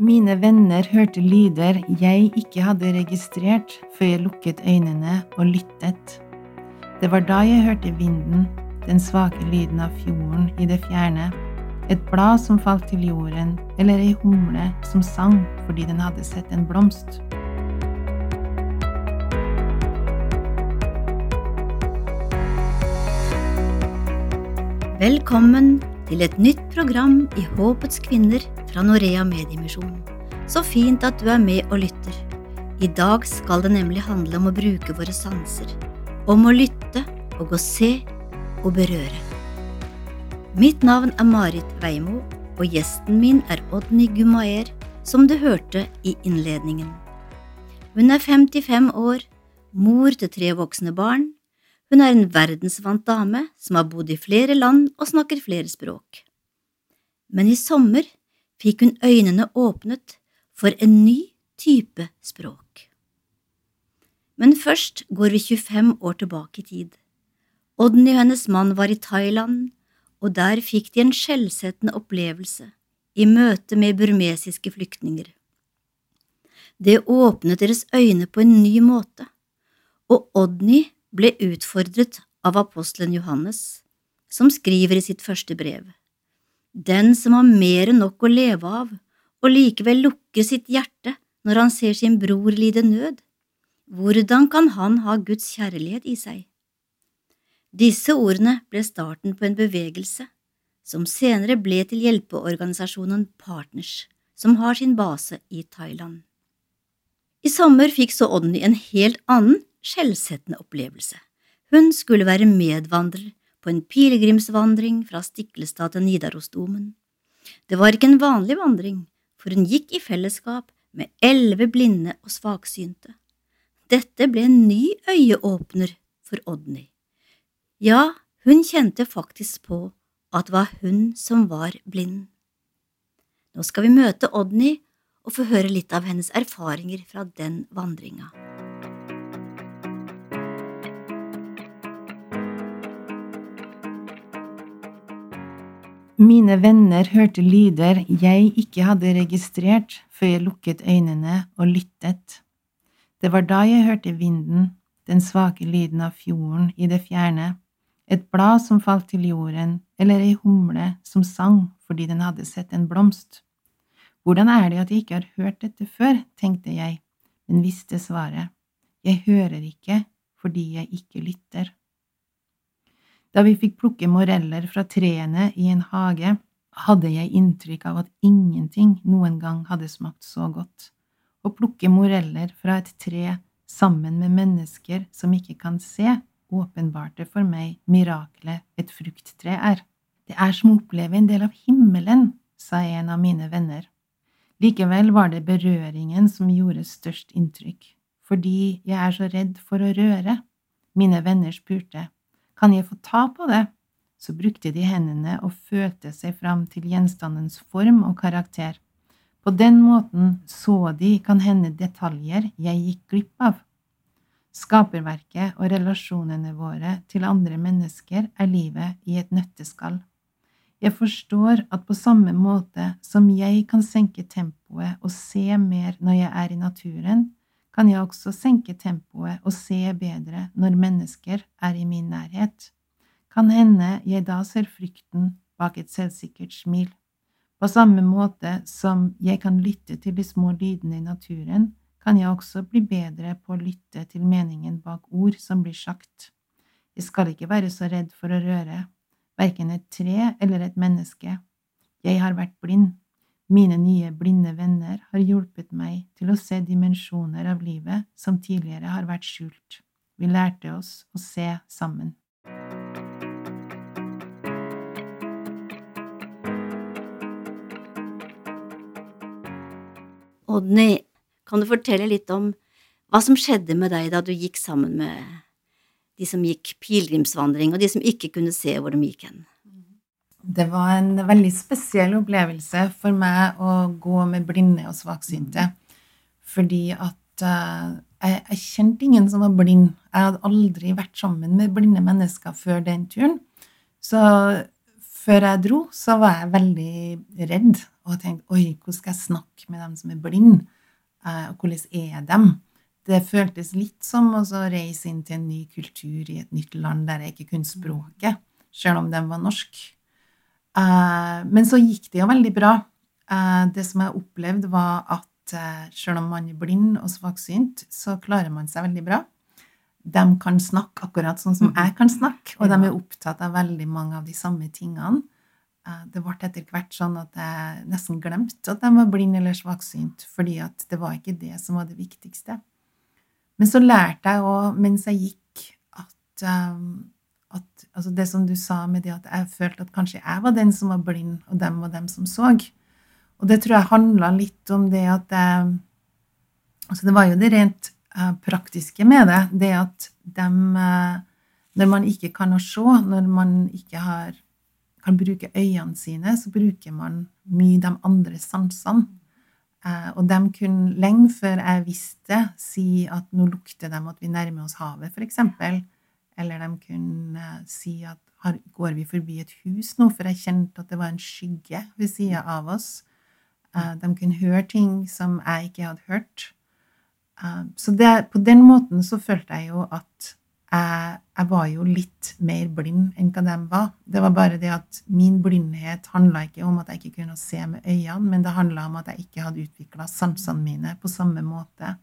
Mine venner hørte lyder jeg ikke hadde registrert før jeg lukket øynene og lyttet. Det var da jeg hørte vinden, den svake lyden av fjorden i det fjerne, et blad som falt til jorden, eller ei humle som sang fordi den hadde sett en blomst. Velkommen til et nytt program i Håpets kvinner fra Norea Mediemisjon. Så fint at du er med og lytter. I dag skal det nemlig handle om å bruke våre sanser. Om å lytte og å se og berøre. Mitt navn er Marit Veimo, og gjesten min er Odny Gumaer, som du hørte i innledningen. Hun er 55 år, mor til tre voksne barn hun er en verdensvant dame som har bodd i flere land og snakker flere språk. Men i sommer fikk hun øynene åpnet for en ny type språk. Men først går vi 25 år tilbake i tid. Odny og hennes mann var i Thailand, og der fikk de en skjellsettende opplevelse i møte med burmesiske flyktninger. Det åpnet deres øyne på en ny måte, og Odny ble utfordret av apostelen Johannes, som skriver i sitt første brev. Den som har mer enn nok å leve av, og likevel lukker sitt hjerte når han ser sin bror lide nød, hvordan kan han ha Guds kjærlighet i seg? Disse ordene ble starten på en bevegelse som senere ble til hjelpeorganisasjonen Partners, som har sin base i Thailand. I sommer fikk så Odny en helt annen skjellsettende opplevelse. Hun skulle være medvandrer på en pilegrimsvandring fra Stiklestad til Nidarosdomen. Det var ikke en vanlig vandring, for hun gikk i fellesskap med elleve blinde og svaksynte. Dette ble en ny øyeåpner for Odny. Ja, hun kjente faktisk på at det var hun som var blind. Nå skal vi møte Odny og få høre litt av hennes erfaringer fra den vandringa. Mine venner hørte lyder jeg ikke hadde registrert før jeg lukket øynene og lyttet. Det var da jeg hørte vinden, den svake lyden av fjorden i det fjerne, et blad som falt til jorden, eller ei humle som sang fordi den hadde sett en blomst. Hvordan er det at jeg ikke har hørt dette før, tenkte jeg, men visste svaret. Jeg hører ikke fordi jeg ikke lytter. Da vi fikk plukke moreller fra trærne i en hage, hadde jeg inntrykk av at ingenting noen gang hadde smakt så godt. Å plukke moreller fra et tre sammen med mennesker som ikke kan se, åpenbarte for meg miraklet et frukttre er. Det er som å oppleve en del av himmelen, sa en av mine venner. Likevel var det berøringen som gjorde størst inntrykk, fordi jeg er så redd for å røre. Mine venner spurte, kan jeg få ta på det? Så brukte de hendene og følte seg fram til gjenstandens form og karakter. På den måten så de kan hende detaljer jeg gikk glipp av. Skaperverket og relasjonene våre til andre mennesker er livet i et nøtteskall. Jeg forstår at på samme måte som jeg kan senke tempoet og se mer når jeg er i naturen, kan jeg også senke tempoet og se bedre når mennesker er i min nærhet. Kan hende jeg da ser frykten bak et selvsikkert smil. På samme måte som jeg kan lytte til de små lydene i naturen, kan jeg også bli bedre på å lytte til meningen bak ord som blir sagt. Jeg skal ikke være så redd for å røre, verken et tre eller et menneske. Jeg har vært blind, mine nye blinde venner har hjulpet meg til å se dimensjoner av livet som tidligere har vært skjult. Vi lærte oss å se sammen. Odny, kan du fortelle litt om hva som skjedde med deg da du gikk sammen med de som gikk pilegrimsvandring, og de som ikke kunne se hvor de gikk hen? Det var en veldig spesiell opplevelse for meg å gå med blinde og svaksynte. Fordi at uh, jeg, jeg, kjente ingen som var blind. Jeg hadde aldri vært sammen med blinde mennesker før den turen. Så før jeg dro, så var jeg veldig redd og tenkte oi, hvordan skal jeg snakke med dem som er blinde? Og hvordan er dem? Det føltes litt som å reise inn til en ny kultur i et nytt land der jeg ikke kunne språket, selv om de var norsk. Men så gikk det jo veldig bra. Det som jeg opplevde, var at selv om man er blind og svaksynt, så klarer man seg veldig bra de kan snakke akkurat sånn som jeg kan snakke, og de er opptatt av veldig mange av de samme tingene. Eh, det ble etter hvert sånn at jeg nesten glemte at de var blind eller svaksynt, fordi at det var ikke det som var det viktigste. Men så lærte jeg òg mens jeg gikk, at, at altså det som du sa med det at jeg følte at kanskje jeg var den som var blind, og dem var dem som så. Og det tror jeg handla litt om det at jeg, Altså, det var jo det rent Eh, praktiske med det, det at dem eh, Når man ikke kan å se, når man ikke har, kan bruke øynene sine, så bruker man mye de andre sansene. Eh, og de kunne lenge før jeg visste, si at nå lukter de at vi nærmer oss havet, f.eks. Eller de kunne si at går vi forbi et hus nå, for jeg kjente at det var en skygge ved sida av oss. De kunne høre ting som jeg ikke hadde hørt. Eh, så det, på den måten så følte jeg jo at jeg, jeg, var jo litt mer blind enn hva de var. Det var bare det at min blindhet handla ikke om at jeg ikke kunne se med øynene, men det handla om at jeg ikke hadde utvikla sansene mine på samme måte.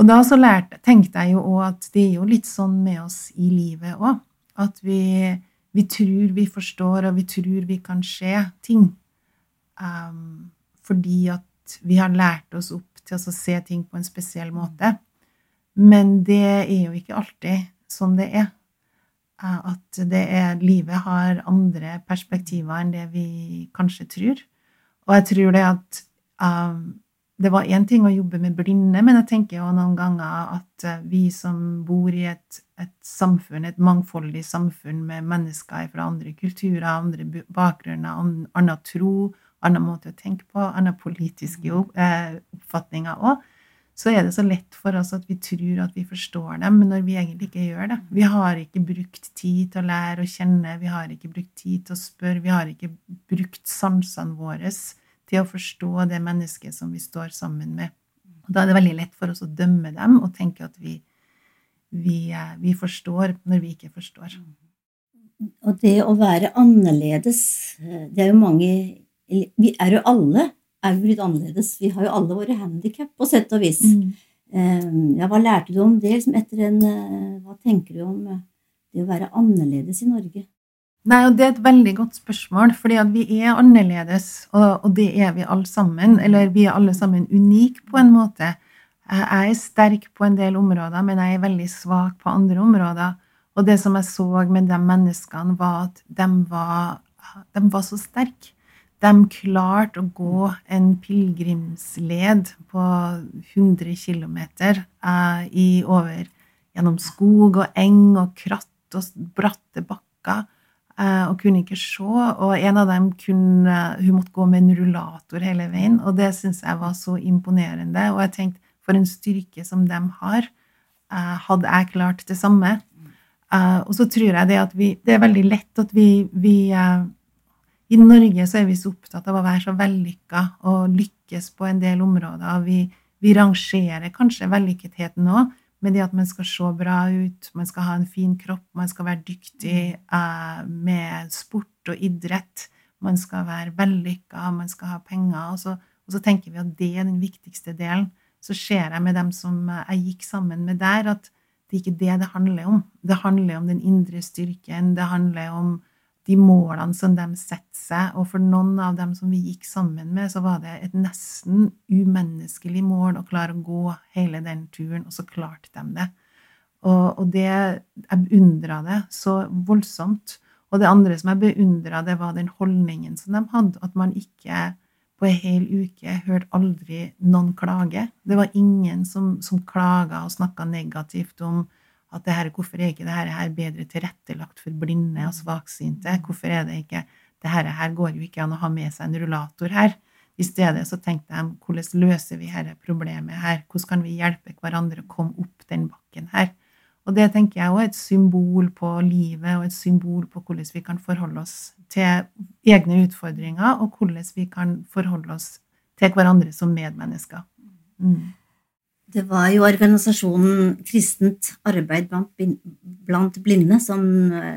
Og da så lærte, tenkte jeg jo òg at det er jo litt sånn med oss i livet òg. At vi, vi, tror vi forstår, og vi tror vi kan se ting. Um, fordi at vi har lært oss opp til å se ting på en spesiell måte. Men det er jo ikke alltid sånn det er. Eh, at det er, livet har andre perspektiver enn det vi kanskje tror. Og jeg tror det at um, det var én ting å jobbe med blinde, men jeg tenker jo noen ganger at eh, vi som bor i et, et samfunn, et mangfoldig samfunn med mennesker fra andre kulturer, andre bakgrunner, annen tro, annen måte å tenke på, andre politiske eh, oppfatninger òg, så er det så lett for oss at vi tror at vi forstår dem, når vi egentlig ikke gjør det. Vi har ikke brukt tid til å lære å kjenne, vi har ikke brukt tid til å spørre, vi har ikke brukt sansene våre til å forstå det mennesket som vi står sammen med. Og da er det veldig lett for oss å dømme dem og tenke at vi, vi, eh, vi forstår når vi ikke forstår. Og det å være annerledes, eh, det er jo mange vi er jo alle er jo litt annerledes. Vi har jo alle våre handikap, på sett og vis. Mm. Ehm, ja, hva lærte du om det? Liksom etter en, eh, hva tenker du om eh, det å være annerledes i Norge? Nei, og Det er et veldig godt spørsmål, fordi at vi er annerledes, og, og, det er vi alle sammen. Eller vi er alle sammen unike på en måte. Jeg er sterk på en del områder, men jeg er veldig svak på andre områder. Og det som jeg så med de menneskene, var at de var, de var så sterke de klarte å gå en pilegrimsled på 100 km eh, gjennom skog og eng og kratt og bratte bakker. Eh, og kunne ikke se. Og en av dem kunne, hun måtte gå med en rullator hele veien. Og det syns jeg var så imponerende. Og jeg tenkte for en styrke som de har. Eh, hadde jeg klart det samme? Eh, og så tror jeg det at vi Det er veldig lett at vi, vi i Norge så er vi så opptatt av å være så vellykka og lykkes på en del områder. Vi, vi rangerer kanskje vellykketheten òg med det at man skal se bra ut, man skal ha en fin kropp, man skal være dyktig uh, med sport og idrett, man skal være vellykka, man skal ha penger. Og så, og så, tenker vi at det er den viktigste delen. Så ser jeg med dem som jeg gikk sammen med der, at det er ikke det det handler om. Det handler om den indre styrken, det handler om de målene som de setter seg. Og for noen av dem som vi gikk sammen med, så var det et nesten umenneskelig mål å klare å gå hele den turen, og så klarte de det. Og, og det Jeg beundra det så voldsomt. Og det andre som jeg beundra, det var den holdningen som de hadde. At man ikke på en hel uke hørte aldri noen klage. Det var ingen som, som klaga og snakka negativt om at det her, hvorfor er ikke dette her bedre tilrettelagt for blinde og svaksynte? Hvorfor er det ikke det her går jo ikke an å ha med seg en rullator her. I stedet så tenkte jeg hvordan løser vi dette problemet her? Hvordan kan vi hjelpe hverandre å komme opp den bakken her? Og det tenker jeg òg er et symbol på livet, og et symbol på hvordan vi kan forholde oss til egne utfordringer, og hvordan vi kan forholde oss til hverandre som medmennesker. Mm. Det var jo organisasjonen Kristent arbeid blant blinde som,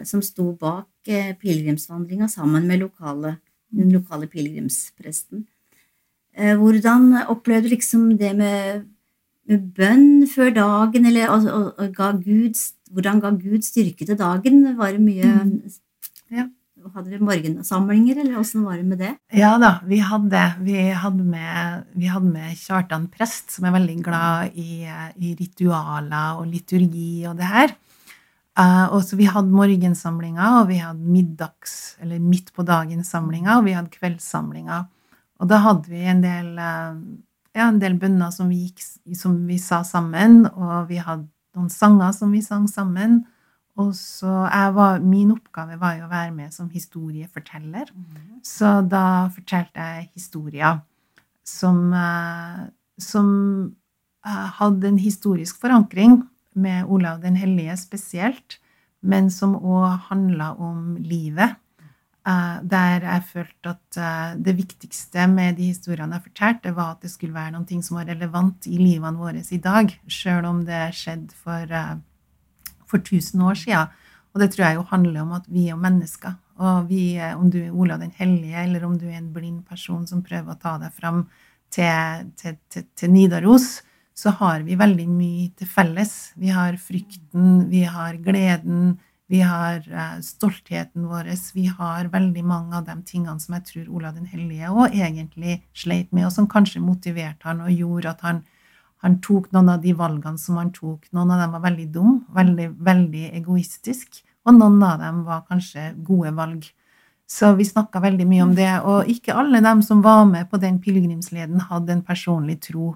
som sto bak eh, pilegrimsvandringa sammen med lokale, den lokale pilegrimspresten. Eh, hvordan opplevde du liksom det med med bønn før dagen, eller og, og, og ga Gud, hvordan ga Gud styrke til dagen? Var det mye mm. Hadde dere morgensamlinger, eller åssen var det med det? Ja da, vi hadde, vi hadde, med, vi hadde med Kjartan prest, som er veldig glad i, i ritualer og liturgi og det her. Uh, og så Vi hadde morgensamlinger, og vi hadde middags- eller midt på dagen-samlinger, og vi hadde kveldssamlinger. Og da hadde vi en del uh, ja, en del bønner som vi, gikk, som vi sa sammen, og vi hadde noen sanger som vi sang sammen. Og så var, Min oppgave var jo å være med som historieforteller. Mm. Så da fortalte jeg historier som, uh, som uh, hadde en historisk forankring, med Olav den hellige spesielt, men som òg handla om livet. Uh, der jeg følte at det viktigste med de historiene jeg fortalte, var at det skulle være noe som var relevant i livene våre i dag, sjøl om det skjedde for, for 1000 år siden. Og det tror jeg jo handler om at vi er mennesker. Og vi, om du er Olav den hellige, eller om du er en blind person som prøver å ta deg fram til, til, til, til Nidaros, så har vi veldig mye til felles. Vi har frykten, vi har gleden, vi har uh, stoltheten vår. Vi har veldig mange av de tingene som jeg tror Olav den hellige òg egentlig sleit med, og som kanskje motiverte han og gjorde at han, han, tok noen av de valgene som han tok. Noen av dem var veldig dum, veldig, veldig egoistisk, og noen av dem var kanskje gode valg. Så vi snakka veldig mye om det. Og ikke alle dem som var med på den pilegrimsleden, hadde en personlig tro.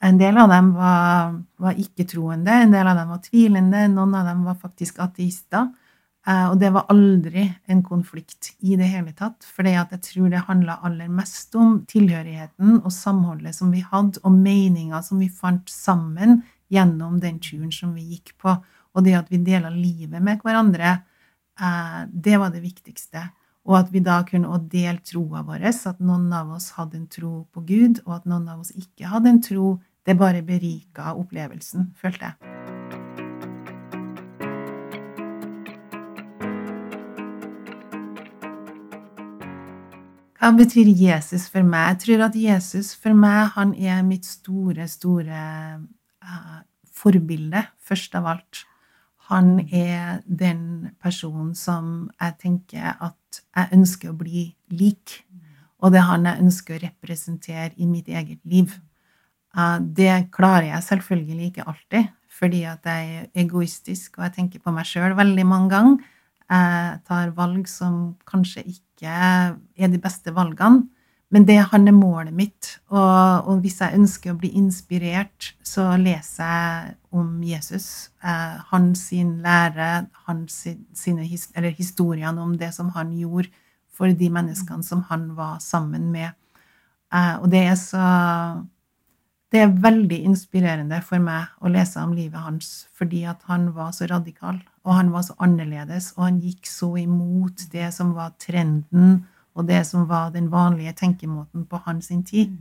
En del av dem var, var ikke-troende, en del av dem var tvilende, noen av dem var faktisk ateister. Eh, og det var aldri en konflikt i det hele tatt, for jeg tror det handla aller mest om tilhørigheten og samholdet som vi hadde, og meninga som vi fant sammen gjennom den turen som vi gikk på. Og det at vi dela livet med hverandre, eh, det var det viktigste. Og at vi da kunne dele troa vår, at noen av oss hadde en tro på Gud, og at noen av oss ikke hadde en tro det bare berika opplevelsen, følte jeg. Hva betyr Jesus for meg? Jeg tror at Jesus for meg han er mitt store, store uh, forbilde, først av alt. Han er den personen som jeg tenker at jeg ønsker å bli lik. Og det er han jeg ønsker å representere i mitt eget liv. Det klarer jeg selvfølgelig ikke alltid, fordi at jeg er egoistisk, og jeg tenker på meg sjøl veldig mange ganger. Jeg tar valg som kanskje ikke er de beste valgene, men det han er målet mitt. Og, og hvis jeg ønsker å bli inspirert, så leser jeg om Jesus, eh, hans lære, hans sine, eller historiene om det som han gjorde for de menneskene som han var sammen med. Eh, og det er så det er veldig inspirerende for meg å lese om livet hans, fordi at han var så radikal, og han var så annerledes, og han gikk så imot det som var trenden, og det som var den vanlige tenkemåten på hans tid.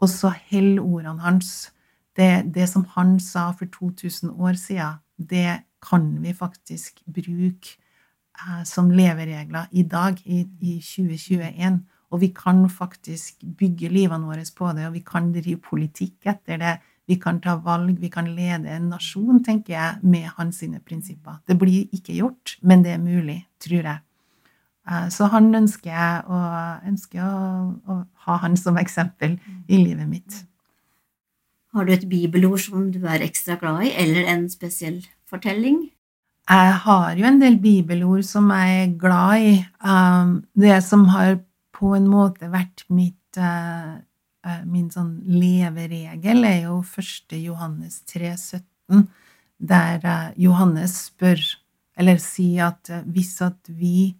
Og så holder ordene hans. Det, det som han sa for 2000 år siden, det kan vi faktisk bruke eh, som leveregler i dag, i, i 2021. Og vi kan faktisk bygge livene våre på det, og vi kan drive politikk etter det. Vi kan ta valg, vi kan lede en nasjon, tenker jeg, med hans sine prinsipper. Det blir ikke gjort, men det er mulig, tror jeg. Eh, så han ønsker jeg å, ønsker å, å ha han som eksempel i livet mitt. Har du et bibelord som du er ekstra glad i, eller en spesiell fortelling? Jeg har jo en del bibelord som jeg er glad i. Um, det som har på en måte vært mitt uh, Min sånn leveregel er jo 1. Johannes 3, 17, der uh, Johannes spør, eller sier at uh, hvis at vi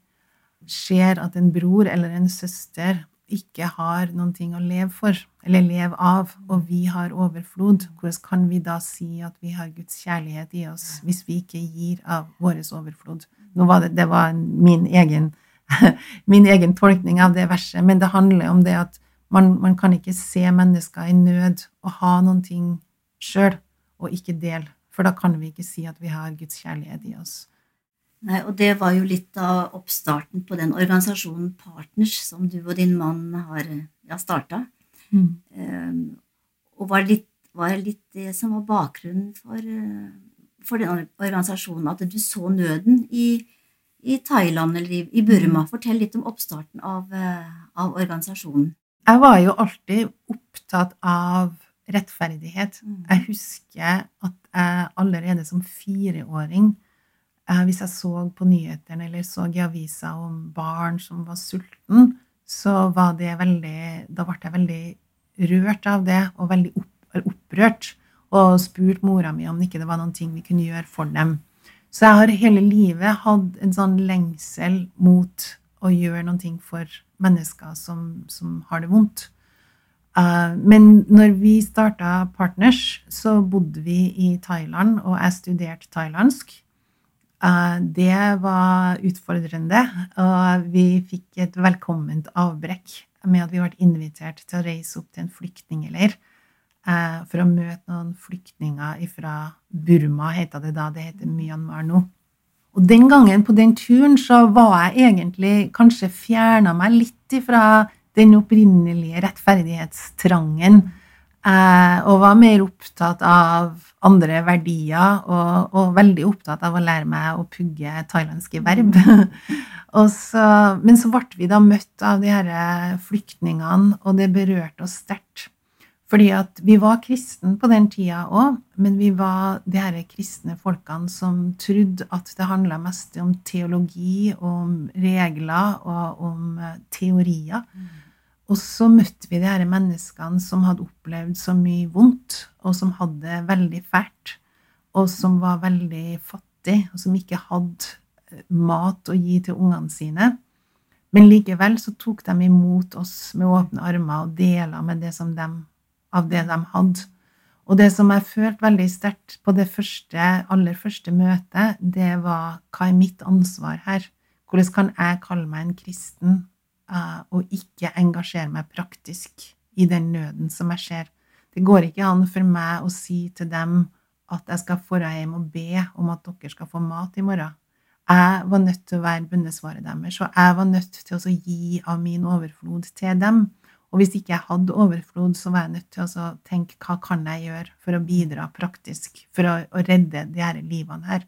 ser at en bror eller en søster ikke har noen ting å leve for, eller leve av, og vi har overflod, hvordan kan vi da si at vi har Guds kjærlighet i oss hvis vi ikke gir av vår overflod? Nå var det, det var min egen, min egen tolkning av det verset, men det handler om det at man, man kan ikke se mennesker i nød og ha noen ting sjøl, og ikke dele. For da kan vi ikke si at vi har Guds kjærlighet i oss. Nei, og det var jo litt av oppstarten på den organisasjonen Partners som du og din mann har ja, starta. Mm. Um, og var, litt, var litt det som var bakgrunnen for, for den organisasjonen, at du så nøden i, i Thailand eller i, i, Burma. Mm. Fortell litt om oppstarten av, av organisasjonen. Jeg var jo alltid opptatt av rettferdighet. Mm. Jeg husker at jeg allerede som fireåring, eh, hvis jeg så på nyhetene eller så i avisa om barn som var sulten, så var det veldig Da ble jeg veldig rørt av det, og veldig opp, opprørt. Og spurt mora mi om ikke det var noen ting vi kunne gjøre for dem. Så jeg har hele livet hatt en sånn lengsel mot å gjøre noen ting for mennesker som, som har det vondt. Uh, men når vi starta Partners, så bodde vi i Thailand, og jeg studerte thailandsk. Uh, det var utfordrende, og vi fikk et velkomment avbrekk med at vi ble invitert til å reise opp til en flyktningleir uh, for å møte noen flyktninger fra Burma, heter det da. Det heter Myanmar nå. Og den gangen på den turen så var jeg egentlig kanskje fjerna meg litt ifra den opprinnelige rettferdighetstrangen. Eh, og var mer opptatt av andre verdier, og, og, veldig opptatt av å lære meg å pugge thailandske verb. så, men så ble vi da møtt av de her flyktningene, og det berørte oss sterkt. Fordi at vi var kristne på den tida òg, men vi var de her kristne folkene som trodde at det handla mest om teologi, om regler og om teorier. Mm. Og så møtte vi de her menneskene som hadde opplevd så mye vondt, og som hadde det veldig fælt, og som var veldig fattige, og som ikke hadde eh, mat å gi til ungene sine. Men likevel så tok de imot oss med åpne armer og deler med det som de, av det de hadde. Og det som jeg følte veldig sterkt på det første, aller første møtet, det var hva er mitt ansvar her? Hvordan kan jeg kalle meg en kristen og eh, ikke engasjere meg praktisk i den nøden som jeg ser. Det går ikke an for meg å si til dem at jeg skal dra hjem og be om at dere skal få mat i morgen. Jeg var nødt til å være bønnesvaret deres, og jeg var nødt til å gi av min overflod til dem. Og hvis ikke jeg hadde overflod, så var jeg nødt til å tenke hva kan jeg gjøre for å bidra praktisk for å, å redde de her livene her.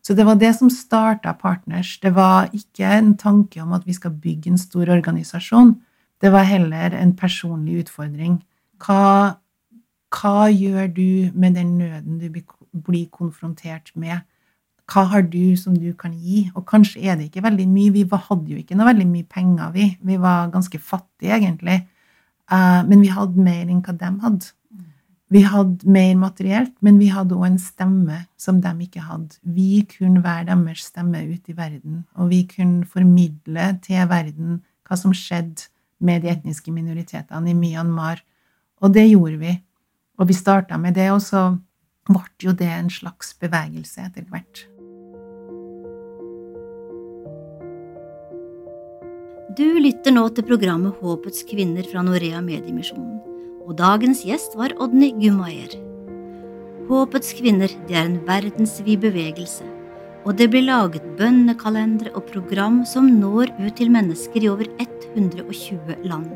Så det var det som starta Partners. Det var ikke en tanke om at vi skal bygge en stor organisasjon. Det var heller en personlig utfordring. Hva, hva gjør du med den nøden du blir konfrontert med? Hva har du som du kan gi? Og kanskje er det ikke veldig mye. Vi hadde jo ikke noe veldig mye penger, vi. Vi var ganske fattige, egentlig. Uh, men vi hadde mer enn hva de hadde. Vi hadde mer materielt, men vi hadde òg en stemme som de ikke hadde. Vi kunne være deres stemme ute i verden, og vi kunne formidle til verden hva som skjedde med de etniske minoritetene i Myanmar. Og det gjorde vi. Og vi starta med det, og så ble jo det en slags bevegelse etter hvert. Du lytter nå til programmet Håpets kvinner fra Norea Mediemisjonen og dagens gjest var Odny Gumaier. Håpets kvinner det er en verdensvid bevegelse, og det blir laget bønnekalendere og program som når ut til mennesker i over 120 land.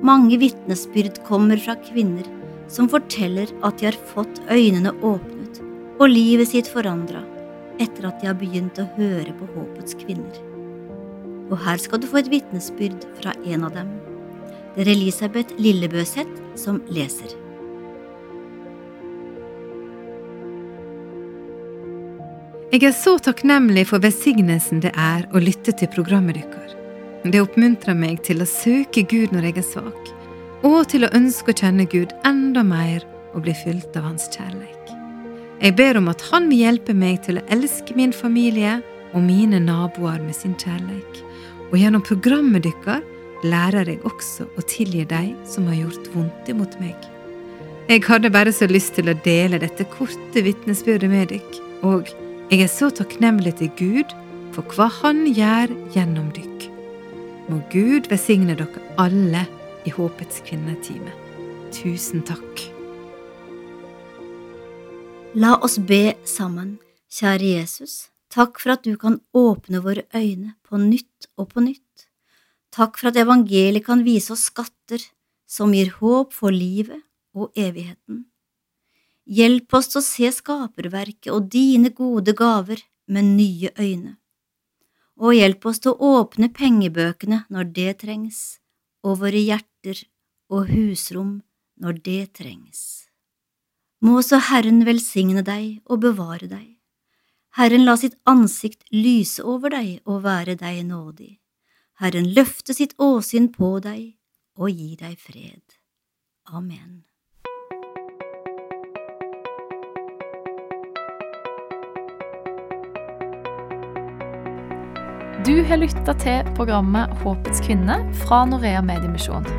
Mange vitnesbyrd kommer fra kvinner som forteller at de har fått øynene åpnet og livet sitt forandra etter at de har begynt å høre på Håpets kvinner. Og her skal du få et vitnesbyrd fra en av dem. Det er Elisabeth Lillebøseth som leser. Jeg er så takknemlig for velsignelsen det er å lytte til programmet deres. Det oppmuntrer meg til å søke Gud når jeg er svak, og til å ønske å kjenne Gud enda mer og bli fylt av Hans kjærlighet. Jeg ber om at Han vil hjelpe meg til å elske min familie og mine naboer med sin kjærleik, og gjennom programmet deres lærer jeg også å tilgi de som har gjort vondt imot meg. Jeg hadde bare så lyst til å dele dette korte vitnesbyrdet med dykk, og jeg er så takknemlig til Gud for hva Han gjør gjennom dykk. Må Gud velsigne dere alle i Håpets kvinnetime. Tusen takk. La oss be sammen. Kjære Jesus, takk for at du kan åpne våre øyne på nytt og på nytt. Takk for at evangeliet kan vise oss skatter som gir håp for livet og evigheten. Hjelp oss til å se skaperverket og dine gode gaver med nye øyne, og hjelp oss til å åpne pengebøkene når det trengs, og våre hjerter og husrom når det trengs. Må så Herren velsigne deg og bevare deg. Herren la sitt ansikt lyse over deg og være deg nådig. Herren løfte sitt åsyn på deg og gi deg fred. Amen. Du har lytta til programmet Håpets kvinne fra Norea Mediemisjon.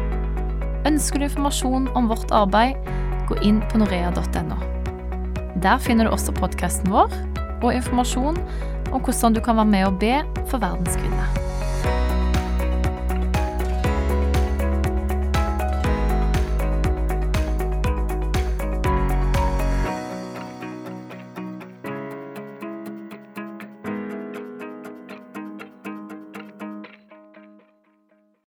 Ønsker du informasjon om vårt arbeid, gå inn på norea.no. Der finner du også podkasten vår og informasjon om hvordan du kan være med og be for verdens kvinner.